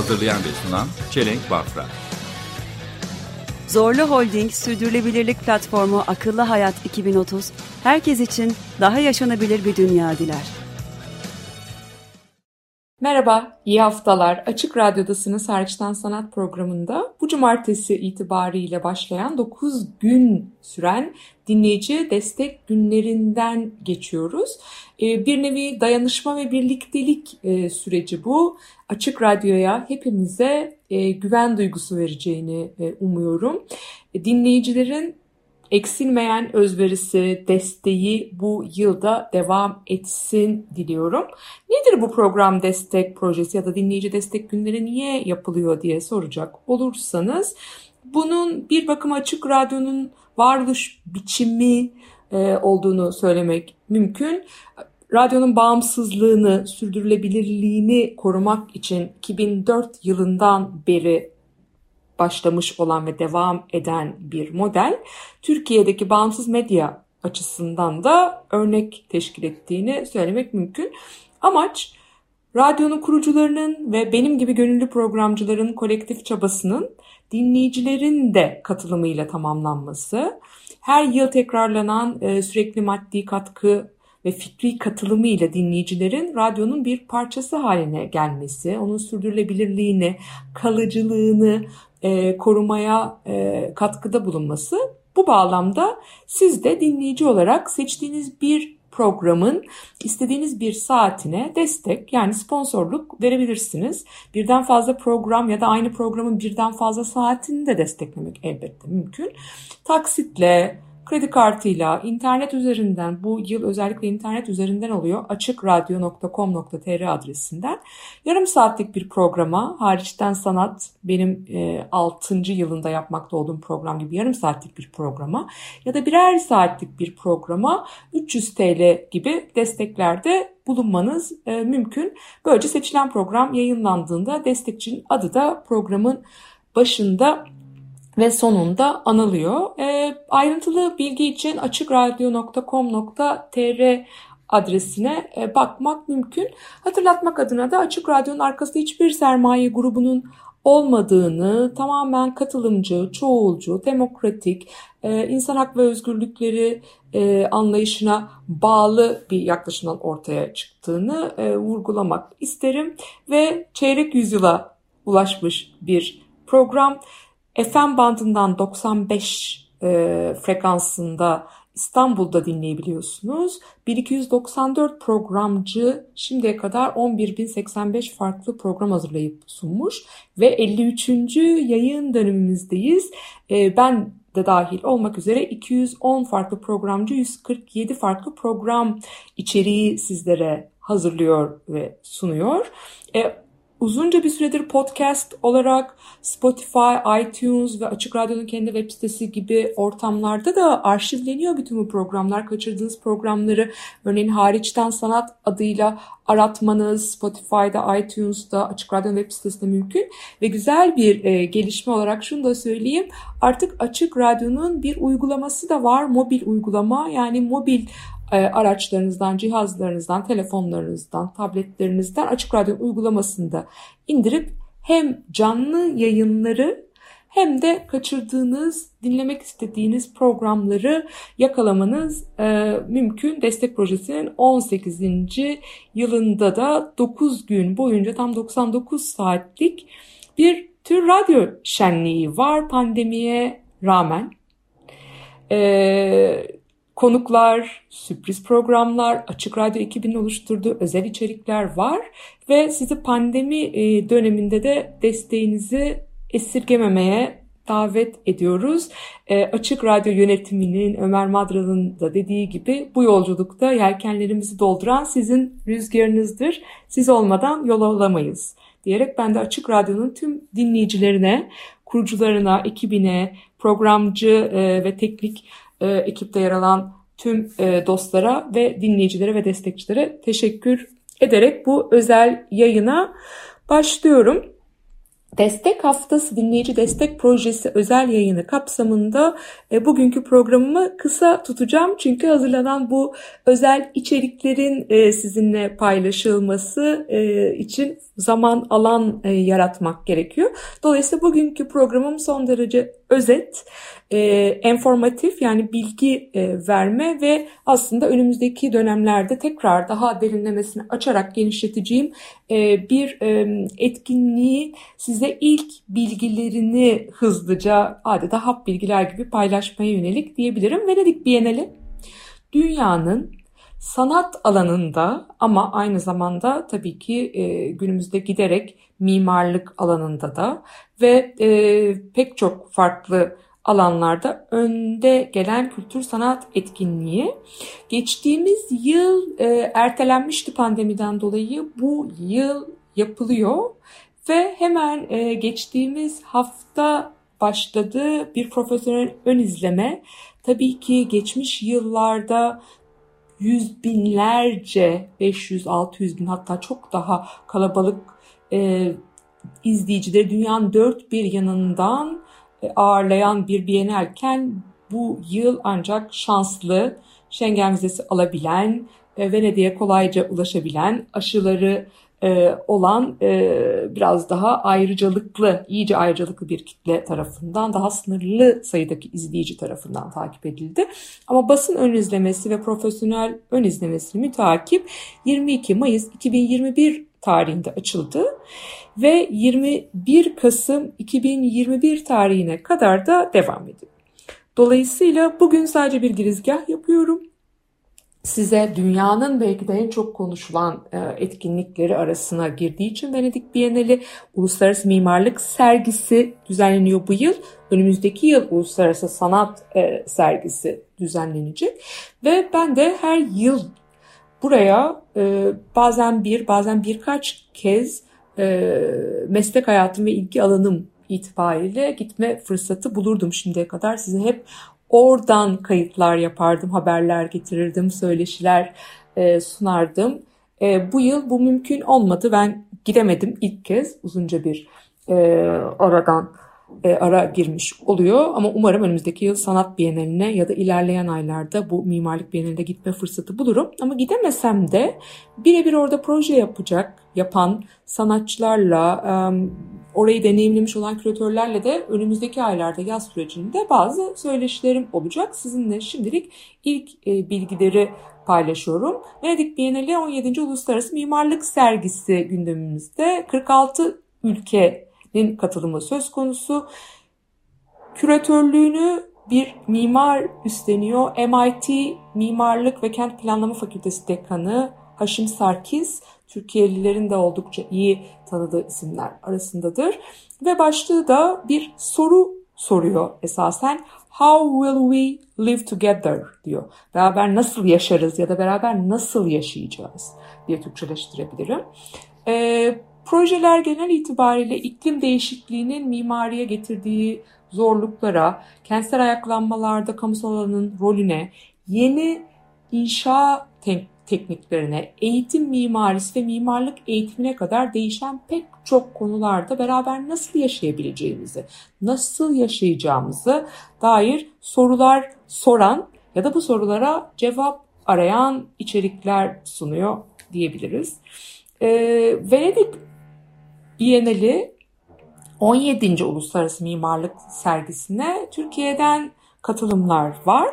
Hazırlayan ve sunan Çelenk Bafra Zorlu Holding Sürdürülebilirlik Platformu Akıllı Hayat 2030, herkes için daha yaşanabilir bir dünya diler. Merhaba, iyi haftalar. Açık Radyo'dasınız Hariçten Sanat programında. Bu cumartesi itibariyle başlayan 9 gün süren dinleyici destek günlerinden geçiyoruz. Ee, Bir nevi dayanışma ve birliktelik e, süreci bu. Açık Radyo'ya hepimize e, güven duygusu vereceğini e, umuyorum. Dinleyicilerin eksilmeyen özverisi, desteği bu yılda devam etsin diliyorum. Nedir bu program destek projesi ya da dinleyici destek günleri niye yapılıyor diye soracak olursanız bunun bir bakıma açık radyonun varoluş biçimi e, olduğunu söylemek mümkün. Radyonun bağımsızlığını, sürdürülebilirliğini korumak için 2004 yılından beri başlamış olan ve devam eden bir model. Türkiye'deki bağımsız medya açısından da örnek teşkil ettiğini söylemek mümkün. Amaç radyonun kurucularının ve benim gibi gönüllü programcıların kolektif çabasının dinleyicilerin de katılımıyla tamamlanması. Her yıl tekrarlanan e, sürekli maddi katkı ve fikri katılımıyla dinleyicilerin radyonun bir parçası haline gelmesi, onun sürdürülebilirliğini, kalıcılığını e, korumaya e, katkıda bulunması. Bu bağlamda siz de dinleyici olarak seçtiğiniz bir programın istediğiniz bir saatine destek yani sponsorluk verebilirsiniz. Birden fazla program ya da aynı programın birden fazla saatini de desteklemek elbette mümkün. Taksitle, kredi kartıyla, internet üzerinden bu yıl özellikle internet üzerinden oluyor açıkradyo.com.tr adresinden yarım saatlik bir programa hariçten sanat benim e, 6. yılında yapmakta olduğum program gibi yarım saatlik bir programa ya da birer saatlik bir programa 300 TL gibi desteklerde bulunmanız e, mümkün. Böylece seçilen program yayınlandığında destekçinin adı da programın başında ve sonunda anılıyor. E, ayrıntılı bilgi için açıkradyo.com.tr adresine e, bakmak mümkün. Hatırlatmak adına da Açık Radyo'nun arkasında hiçbir sermaye grubunun olmadığını, tamamen katılımcı, çoğulcu, demokratik, e, insan hak ve özgürlükleri e, anlayışına bağlı bir yaklaşımdan ortaya çıktığını e, vurgulamak isterim. Ve çeyrek yüzyıla ulaşmış bir program. FM bandından 95 e, frekansında İstanbul'da dinleyebiliyorsunuz. 1294 programcı şimdiye kadar 11.085 farklı program hazırlayıp sunmuş ve 53. yayın dönemimizdeyiz. E, ben de dahil olmak üzere 210 farklı programcı 147 farklı program içeriği sizlere hazırlıyor ve sunuyor. E, uzunca bir süredir podcast olarak Spotify, iTunes ve Açık Radyo'nun kendi web sitesi gibi ortamlarda da arşivleniyor bütün bu programlar. Kaçırdığınız programları örneğin hariçten sanat adıyla aratmanız Spotify'da, iTunes'da, Açık Radyo'nun web sitesinde mümkün. Ve güzel bir e, gelişme olarak şunu da söyleyeyim. Artık Açık Radyo'nun bir uygulaması da var. Mobil uygulama yani mobil araçlarınızdan, cihazlarınızdan, telefonlarınızdan, tabletlerinizden Açık Radyo uygulamasını da indirip hem canlı yayınları hem de kaçırdığınız, dinlemek istediğiniz programları yakalamanız e, mümkün. Destek projesinin 18. yılında da 9 gün boyunca tam 99 saatlik bir tür radyo şenliği var pandemiye rağmen. Eee konuklar, sürpriz programlar, Açık Radyo ekibinin oluşturduğu özel içerikler var ve sizi pandemi e, döneminde de desteğinizi esirgememeye davet ediyoruz. E, Açık Radyo yönetiminin Ömer Madral'ın da dediği gibi bu yolculukta yelkenlerimizi dolduran sizin rüzgarınızdır. Siz olmadan yol alamayız. diyerek ben de Açık Radyo'nun tüm dinleyicilerine, kurucularına, ekibine, programcı e, ve teknik e, ekipte yer alan tüm e, dostlara ve dinleyicilere ve destekçilere teşekkür ederek bu özel yayına başlıyorum. Destek Haftası Dinleyici Destek Projesi özel yayını kapsamında e, bugünkü programımı kısa tutacağım. Çünkü hazırlanan bu özel içeriklerin e, sizinle paylaşılması e, için zaman alan e, yaratmak gerekiyor. Dolayısıyla bugünkü programım son derece özet, e, informatif yani bilgi e, verme ve aslında önümüzdeki dönemlerde tekrar daha derinlemesine açarak genişleteceğim e, bir e, etkinliği size ilk bilgilerini hızlıca adeta hap bilgiler gibi paylaşmaya yönelik diyebilirim. Venedik Bienali dünyanın sanat alanında ama aynı zamanda tabii ki e, günümüzde giderek mimarlık alanında da ve e, pek çok farklı alanlarda önde gelen kültür sanat etkinliği. Geçtiğimiz yıl e, ertelenmişti pandemiden dolayı bu yıl yapılıyor ve hemen e, geçtiğimiz hafta başladı bir profesyonel ön izleme. Tabii ki geçmiş yıllarda yüz binlerce, 500-600 bin hatta çok daha kalabalık e, izleyicileri dünyanın dört bir yanından ağırlayan bir bienalken bu yıl ancak şanslı, Schengen vizesi alabilen, e, Venedik'e kolayca ulaşabilen, aşıları e, olan e, biraz daha ayrıcalıklı, iyice ayrıcalıklı bir kitle tarafından, daha sınırlı sayıdaki izleyici tarafından takip edildi. Ama basın ön izlemesi ve profesyonel ön izlemesini mütakip 22 Mayıs 2021 tarihinde açıldı ve 21 Kasım 2021 tarihine kadar da devam ediyor. Dolayısıyla bugün sadece bir girizgah yapıyorum size dünyanın belki de en çok konuşulan e, etkinlikleri arasına girdiği için Venedik Bienali Uluslararası Mimarlık Sergisi düzenleniyor bu yıl. Önümüzdeki yıl Uluslararası Sanat e, Sergisi düzenlenecek ve ben de her yıl buraya e, bazen bir bazen birkaç kez meslek hayatım ve ilgi alanım itibariyle gitme fırsatı bulurdum şimdiye kadar. Size hep Oradan kayıtlar yapardım, haberler getirirdim, söyleşiler e, sunardım. E, bu yıl bu mümkün olmadı. Ben gidemedim ilk kez uzunca bir e, aradan e, ara girmiş oluyor. Ama umarım önümüzdeki yıl sanat biyeneline ya da ilerleyen aylarda bu mimarlık biyeneline gitme fırsatı bulurum. Ama gidemesem de birebir orada proje yapacak, yapan sanatçılarla, e, orayı deneyimlemiş olan küratörlerle de önümüzdeki aylarda yaz sürecinde bazı söyleşilerim olacak. Sizinle şimdilik ilk e, bilgileri paylaşıyorum. Venedik Bienali 17. Uluslararası Mimarlık Sergisi gündemimizde 46 ülkenin katılımı söz konusu. Küratörlüğünü bir mimar üstleniyor. MIT Mimarlık ve Kent Planlama Fakültesi Dekanı Haşim Sarkis Türkiye'lilerin de oldukça iyi tanıdığı isimler arasındadır. Ve başlığı da bir soru soruyor esasen. How will we live together diyor. Beraber nasıl yaşarız ya da beraber nasıl yaşayacağız diye Türkçeleştirebilirim. E, projeler genel itibariyle iklim değişikliğinin mimariye getirdiği zorluklara, kentsel ayaklanmalarda kamusal alanın rolüne, yeni inşa tekniklerine, eğitim mimarisi ve mimarlık eğitimine kadar değişen pek çok konularda beraber nasıl yaşayabileceğimizi, nasıl yaşayacağımızı dair sorular soran ya da bu sorulara cevap arayan içerikler sunuyor diyebiliriz. Ee, Venedik Bienali 17. Uluslararası Mimarlık Sergisi'ne Türkiye'den katılımlar var.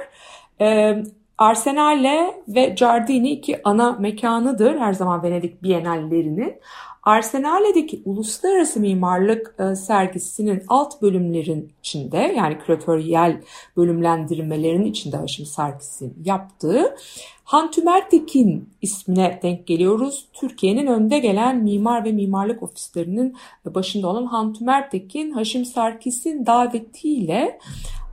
Ee, Arsenale ve Giardini iki ana mekanıdır her zaman Venedik Bienallerinin. Arsenale'deki uluslararası mimarlık e, sergisinin alt bölümlerin içinde yani küratöryel bölümlendirmelerin içinde Haşim Sarkis'in yaptığı Hantümertekin ismine denk geliyoruz. Türkiye'nin önde gelen mimar ve mimarlık ofislerinin başında olan Hantümertekin Haşim Sarkis'in davetiyle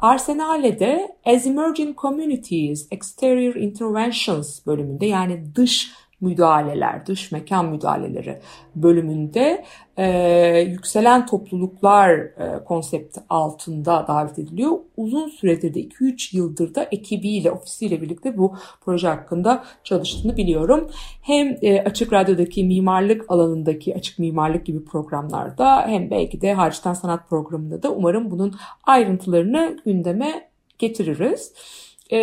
Arsenale'de As Emerging Communities Exterior Interventions bölümünde yani dış müdahaleler, dış mekan müdahaleleri bölümünde e, yükselen topluluklar e, konsepti altında davet ediliyor. Uzun süredir de 2-3 yıldır da ekibiyle, ofisiyle birlikte bu proje hakkında çalıştığını biliyorum. Hem e, Açık Radyo'daki mimarlık alanındaki açık mimarlık gibi programlarda hem belki de Harçtan Sanat programında da umarım bunun ayrıntılarını gündeme getiririz. E,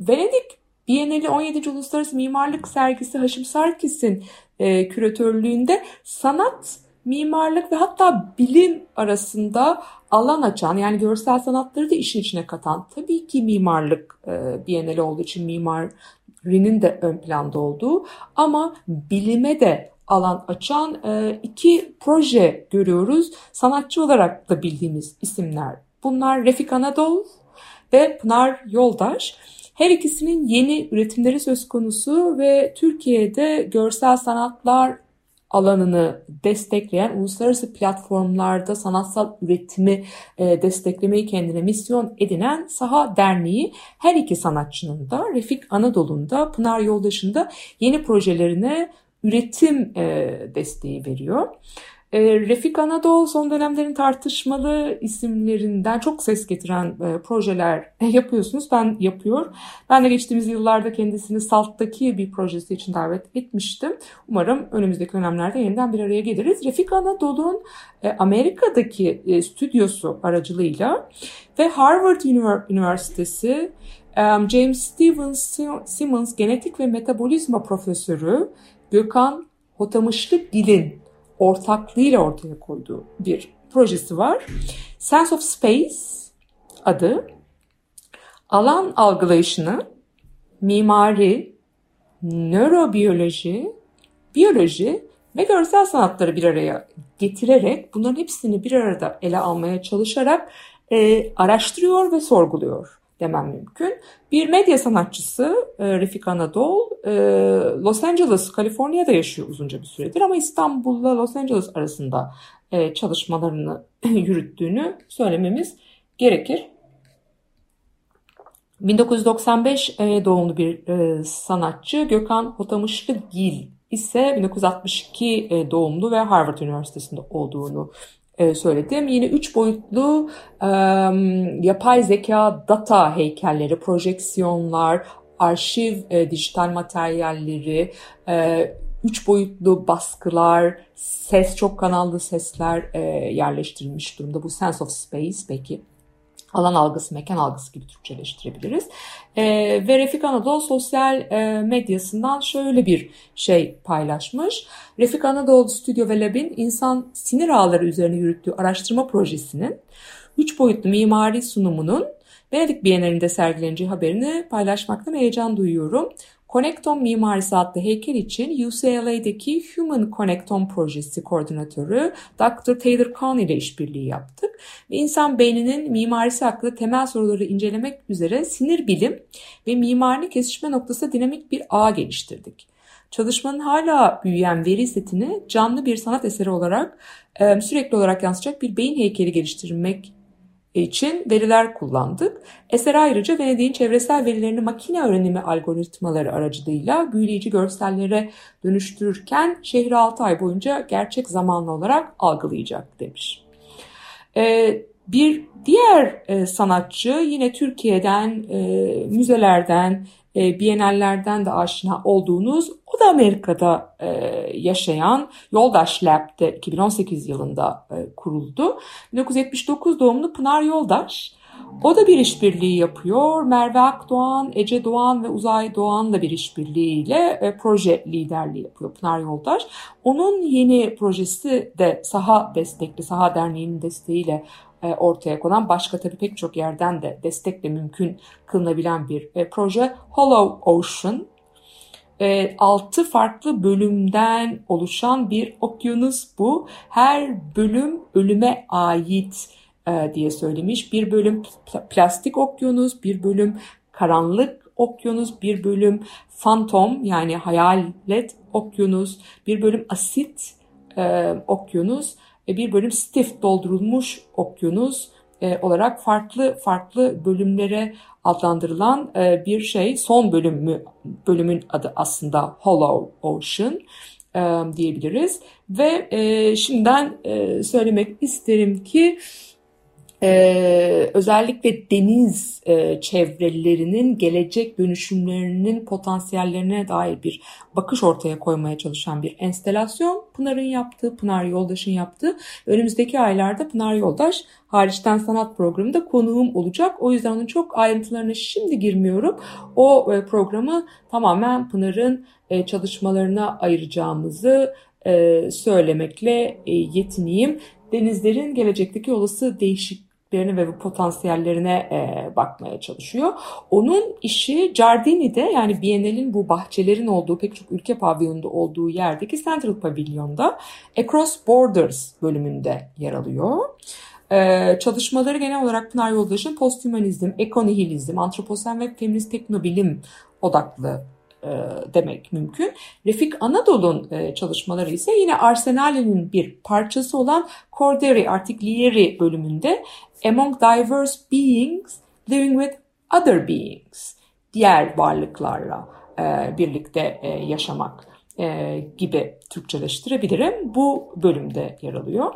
Venedik Bienali 17. Uluslararası Mimarlık Sergisi Haşim Sarkis'in e, küratörlüğünde sanat, mimarlık ve hatta bilim arasında alan açan yani görsel sanatları da işin içine katan tabii ki mimarlık e, Bienali olduğu için mimarinin de ön planda olduğu ama bilime de alan açan e, iki proje görüyoruz. Sanatçı olarak da bildiğimiz isimler. Bunlar Refik Anadolu ve Pınar Yoldaş. Her ikisinin yeni üretimleri söz konusu ve Türkiye'de görsel sanatlar alanını destekleyen uluslararası platformlarda sanatsal üretimi e, desteklemeyi kendine misyon edinen Saha Derneği her iki sanatçının da Refik Anadolu'nda Pınar Yoldaş'ın yeni projelerine üretim e, desteği veriyor. E, Refik Anadolu son dönemlerin tartışmalı isimlerinden çok ses getiren e, projeler yapıyorsunuz. Ben yapıyor. Ben de geçtiğimiz yıllarda kendisini Salt'taki bir projesi için davet etmiştim. Umarım önümüzdeki dönemlerde yeniden bir araya geliriz. Refik Anadolu'nun e, Amerika'daki e, stüdyosu aracılığıyla ve Harvard Üniversitesi um, James Stevens Simmons Genetik ve Metabolizma Profesörü Gökhan Hotamışlıgil'in ortaklığıyla ortaya koyduğu bir projesi var. Sense of Space adı alan algılayışını mimari, nörobiyoloji, biyoloji ve görsel sanatları bir araya getirerek bunların hepsini bir arada ele almaya çalışarak e, araştırıyor ve sorguluyor demem mümkün. Bir medya sanatçısı e, Refik Anadol e, Los Angeles, Kaliforniya'da yaşıyor uzunca bir süredir ama İstanbul'la Los Angeles arasında e, çalışmalarını yürüttüğünü söylememiz gerekir. 1995 e, doğumlu bir sanatçı Gökhan Hotamışlı Gil ise 1962 e, doğumlu ve Harvard Üniversitesi'nde olduğunu söyledim. Yine üç boyutlu e, yapay zeka data heykelleri, projeksiyonlar, arşiv e, dijital materyalleri, e, üç boyutlu baskılar, ses çok kanallı sesler e, yerleştirilmiş durumda. Bu sense of space peki alan algısı, mekan algısı gibi Türkçeleştirebiliriz. E, ve Refik Anadolu sosyal e, medyasından şöyle bir şey paylaşmış. Refik Anadolu Stüdyo ve Lab'in insan sinir ağları üzerine yürüttüğü araştırma projesinin 3 boyutlu mimari sunumunun Venedik Bienalinde sergileneceği haberini paylaşmaktan heyecan duyuyorum. Connecton Mimarisi adlı heykel için UCLA'deki Human Connecton projesi koordinatörü Dr. Taylor Kahn ile işbirliği yaptık. Ve insan beyninin mimarisi hakkında temel soruları incelemek üzere sinir bilim ve mimari kesişme noktası dinamik bir ağ geliştirdik. Çalışmanın hala büyüyen veri setini canlı bir sanat eseri olarak sürekli olarak yansıtacak bir beyin heykeli geliştirmek için veriler kullandık. Eser ayrıca Venedik'in çevresel verilerini makine öğrenimi algoritmaları aracılığıyla büyüleyici görsellere dönüştürürken şehri 6 ay boyunca gerçek zamanlı olarak algılayacak demiş. Ee, bir diğer e, sanatçı yine Türkiye'den, e, müzelerden, e, bienallerden de aşina olduğunuz o da Amerika'da e, yaşayan Yoldaş Lab'de 2018 yılında e, kuruldu. 1979 doğumlu Pınar Yoldaş. O da bir işbirliği yapıyor. Merve Akdoğan, Ece Doğan ve Uzay Doğan'la bir işbirliğiyle e, proje liderliği yapıyor Pınar Yoldaş. Onun yeni projesi de Saha destekli, Saha Derneği'nin desteğiyle e, ortaya konan başka tabii pek çok yerden de destekle mümkün kılınabilen bir e, proje Hollow Ocean. E, 6 farklı bölümden oluşan bir okyanus bu. Her bölüm ölüme ait e, diye söylemiş. Bir bölüm plastik okyanus, bir bölüm karanlık okyanus, bir bölüm fantom yani hayalet okyanus, bir bölüm asit e, okyanus, bir bölüm stiff doldurulmuş okyanus, e, olarak farklı farklı bölümlere adlandırılan e, bir şey. Son bölümü bölümün adı aslında Hollow Ocean e, diyebiliriz ve e, şimdiden söylemek isterim ki ee, özellikle deniz e, çevrelerinin gelecek dönüşümlerinin potansiyellerine dair bir bakış ortaya koymaya çalışan bir enstelasyon. Pınar'ın yaptığı, Pınar Yoldaş'ın yaptığı. Önümüzdeki aylarda Pınar Yoldaş hariçten sanat programında konuğum olacak. O yüzden onun çok ayrıntılarına şimdi girmiyorum. O e, programı tamamen Pınar'ın e, çalışmalarına ayıracağımızı e, söylemekle e, yetineyim denizlerin gelecekteki olası değişikliklerine ve potansiyellerine e, bakmaya çalışıyor. Onun işi Giardini'de yani Biennale'in bu bahçelerin olduğu pek çok ülke pavyonunda olduğu yerdeki Central Pavilion'da Across Borders bölümünde yer alıyor. Ee, çalışmaları genel olarak Pınar Yoldaş'ın posthumanizm, ekonihilizm, antroposen ve feminist teknobilim odaklı demek mümkün. Refik Anadolu'nun e, çalışmaları ise yine Arsenal'in bir parçası olan Corderi Artiglieri bölümünde Among Diverse Beings Living with Other Beings diğer varlıklarla e, birlikte yaşamak gibi Türkçeleştirebilirim. Bu bölümde yer alıyor.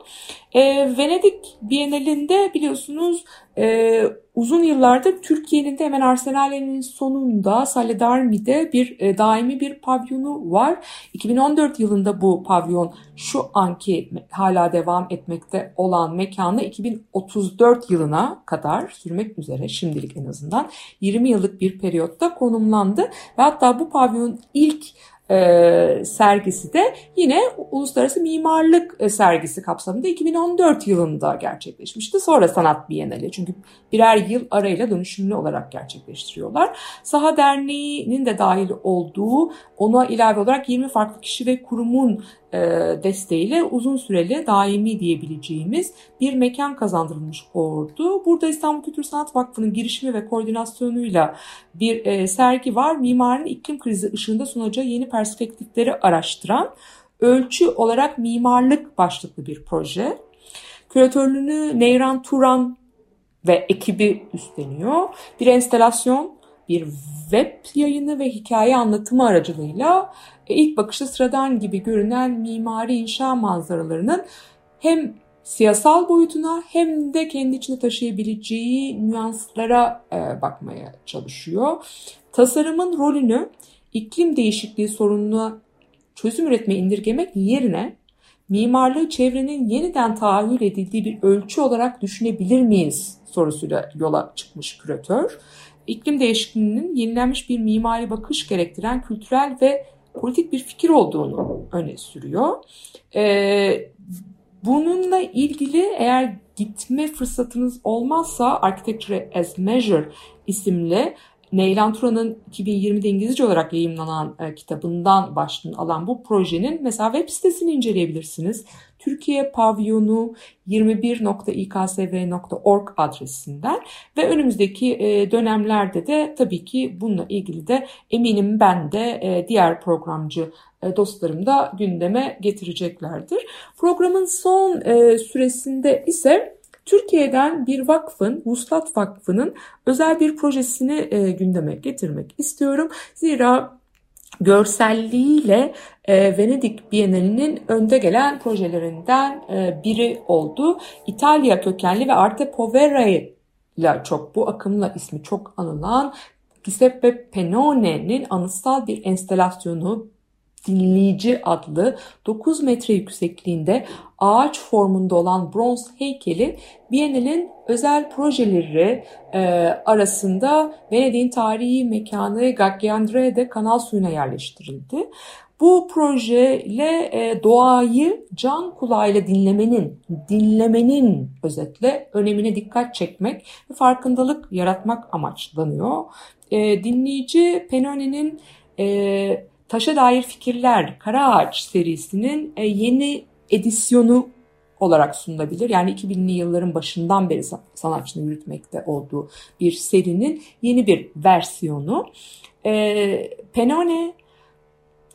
E, Venedik Bienalinde biliyorsunuz e, uzun yıllardır Türkiye'nin de hemen Arsenal'in sonunda Saledarmi'de bir e, daimi bir pavyonu var. 2014 yılında bu pavyon şu anki hala devam etmekte olan mekanı 2034 yılına kadar sürmek üzere şimdilik en azından 20 yıllık bir periyotta konumlandı. Ve hatta bu pavyonun ilk e, sergisi de yine Uluslararası Mimarlık e, Sergisi kapsamında 2014 yılında gerçekleşmişti. Sonra Sanat Bienali çünkü birer yıl arayla dönüşümlü olarak gerçekleştiriyorlar. Saha Derneği'nin de dahil olduğu ona ilave olarak 20 farklı kişi ve kurumun e, desteğiyle uzun süreli daimi diyebileceğimiz bir mekan kazandırılmış oldu. Burada İstanbul Kültür Sanat Vakfı'nın girişimi ve koordinasyonuyla bir e, sergi var. Mimarın iklim krizi ışığında sunacağı yeni perspektifleri araştıran ölçü olarak mimarlık başlıklı bir proje. Küratörlüğünü Neyran Turan ve ekibi üstleniyor. Bir enstelasyon, bir web yayını ve hikaye anlatımı aracılığıyla e, ilk bakışta sıradan gibi görünen mimari inşa manzaralarının hem siyasal boyutuna hem de kendi içinde taşıyabileceği nüanslara e, bakmaya çalışıyor. Tasarımın rolünü iklim değişikliği sorununa çözüm üretme indirgemek yerine mimarlığı çevrenin yeniden tahayyül edildiği bir ölçü olarak düşünebilir miyiz sorusuyla yola çıkmış küratör. İklim değişikliğinin yenilenmiş bir mimari bakış gerektiren kültürel ve politik bir fikir olduğunu öne sürüyor. Ee, bununla ilgili eğer gitme fırsatınız olmazsa Architecture as Measure isimli Neylan Turan'ın 2020'de İngilizce olarak yayınlanan e, kitabından başlığını alan bu projenin mesela web sitesini inceleyebilirsiniz. Türkiye pavyonu 21.iksv.org adresinden ve önümüzdeki e, dönemlerde de tabii ki bununla ilgili de eminim ben de e, diğer programcı e, dostlarım da gündeme getireceklerdir. Programın son süresinde ise Türkiye'den bir vakfın, Vuslat Vakfı'nın özel bir projesini e, gündeme getirmek istiyorum. Zira görselliğiyle e, Venedik Bienalinin önde gelen projelerinden e, biri oldu. İtalya kökenli ve Arte Povera ile çok bu akımla ismi çok anılan Giuseppe Pennone'nin anıtsal bir enstelasyonu Dinleyici adlı 9 metre yüksekliğinde ağaç formunda olan bronz heykeli Biennale'in özel projeleri e, arasında Venedik'in tarihi mekanı Gaggiandre'de kanal suyuna yerleştirildi. Bu projeyle e, doğayı can kulağıyla dinlemenin, dinlemenin özetle önemine dikkat çekmek ve farkındalık yaratmak amaçlanıyor. E, dinleyici Penone'nin e, Taşa Dair Fikirler Kara Ağaç serisinin e, yeni edisyonu olarak sunulabilir. Yani 2000'li yılların başından beri sanatçının yürütmekte olduğu bir serinin yeni bir versiyonu. E, Penone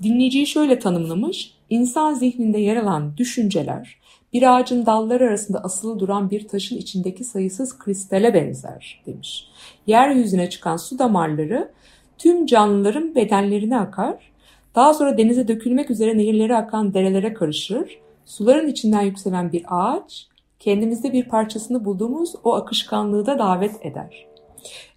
dinleyiciyi şöyle tanımlamış. İnsan zihninde yer alan düşünceler bir ağacın dalları arasında asılı duran bir taşın içindeki sayısız kristale benzer demiş. Yeryüzüne çıkan su damarları tüm canlıların bedenlerine akar, daha sonra denize dökülmek üzere nehirlere akan derelere karışır, suların içinden yükselen bir ağaç, kendimizde bir parçasını bulduğumuz o akışkanlığı da davet eder.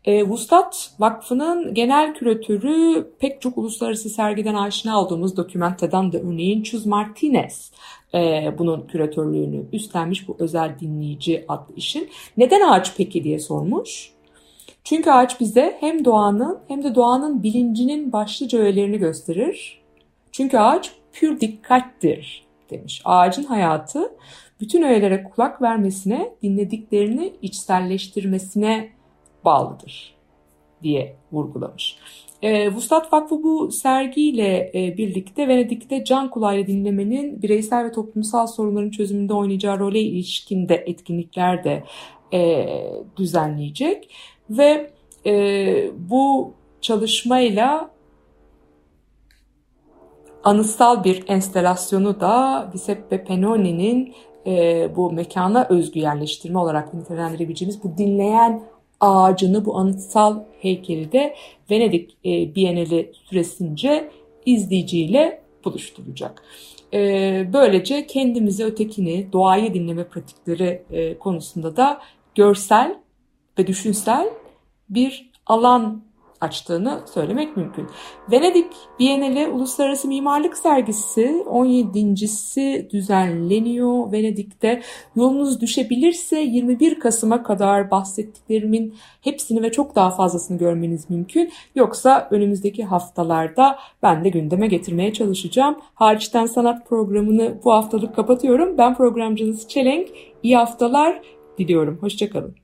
E, Vuslat Vakfı'nın genel küratörü pek çok uluslararası sergiden aşina olduğumuz dokümentadan da örneğin Chuz Martinez e, bunun küratörlüğünü üstlenmiş bu özel dinleyici adlı işin. Neden ağaç peki diye sormuş. Çünkü ağaç bize hem doğanın hem de doğanın bilincinin başlıca öğelerini gösterir. Çünkü ağaç pür dikkattir demiş. Ağacın hayatı bütün öğelere kulak vermesine, dinlediklerini içselleştirmesine bağlıdır diye vurgulamış. E, Vuslat Vakfı bu sergiyle e, birlikte Venedik'te can kulağıyla dinlemenin bireysel ve toplumsal sorunların çözümünde oynayacağı role ilişkinde etkinlikler de e, düzenleyecek. Ve e, bu çalışmayla anıtsal bir enstelasyonu da Giuseppe Pennoni'nin e, bu mekana özgü yerleştirme olarak nitelendirebileceğimiz bu dinleyen ağacını, bu anıtsal heykeli de Venedik e, Bienali süresince izleyiciyle buluşturacak. E, böylece kendimizi, ötekini, doğayı dinleme pratikleri e, konusunda da görsel ve düşünsel bir alan açtığını söylemek mümkün. Venedik Bienali Uluslararası Mimarlık Sergisi 17.si düzenleniyor Venedik'te. Yolunuz düşebilirse 21 Kasım'a kadar bahsettiklerimin hepsini ve çok daha fazlasını görmeniz mümkün. Yoksa önümüzdeki haftalarda ben de gündeme getirmeye çalışacağım. Hariçten Sanat programını bu haftalık kapatıyorum. Ben programcınız Çelenk. İyi haftalar diliyorum. Hoşçakalın.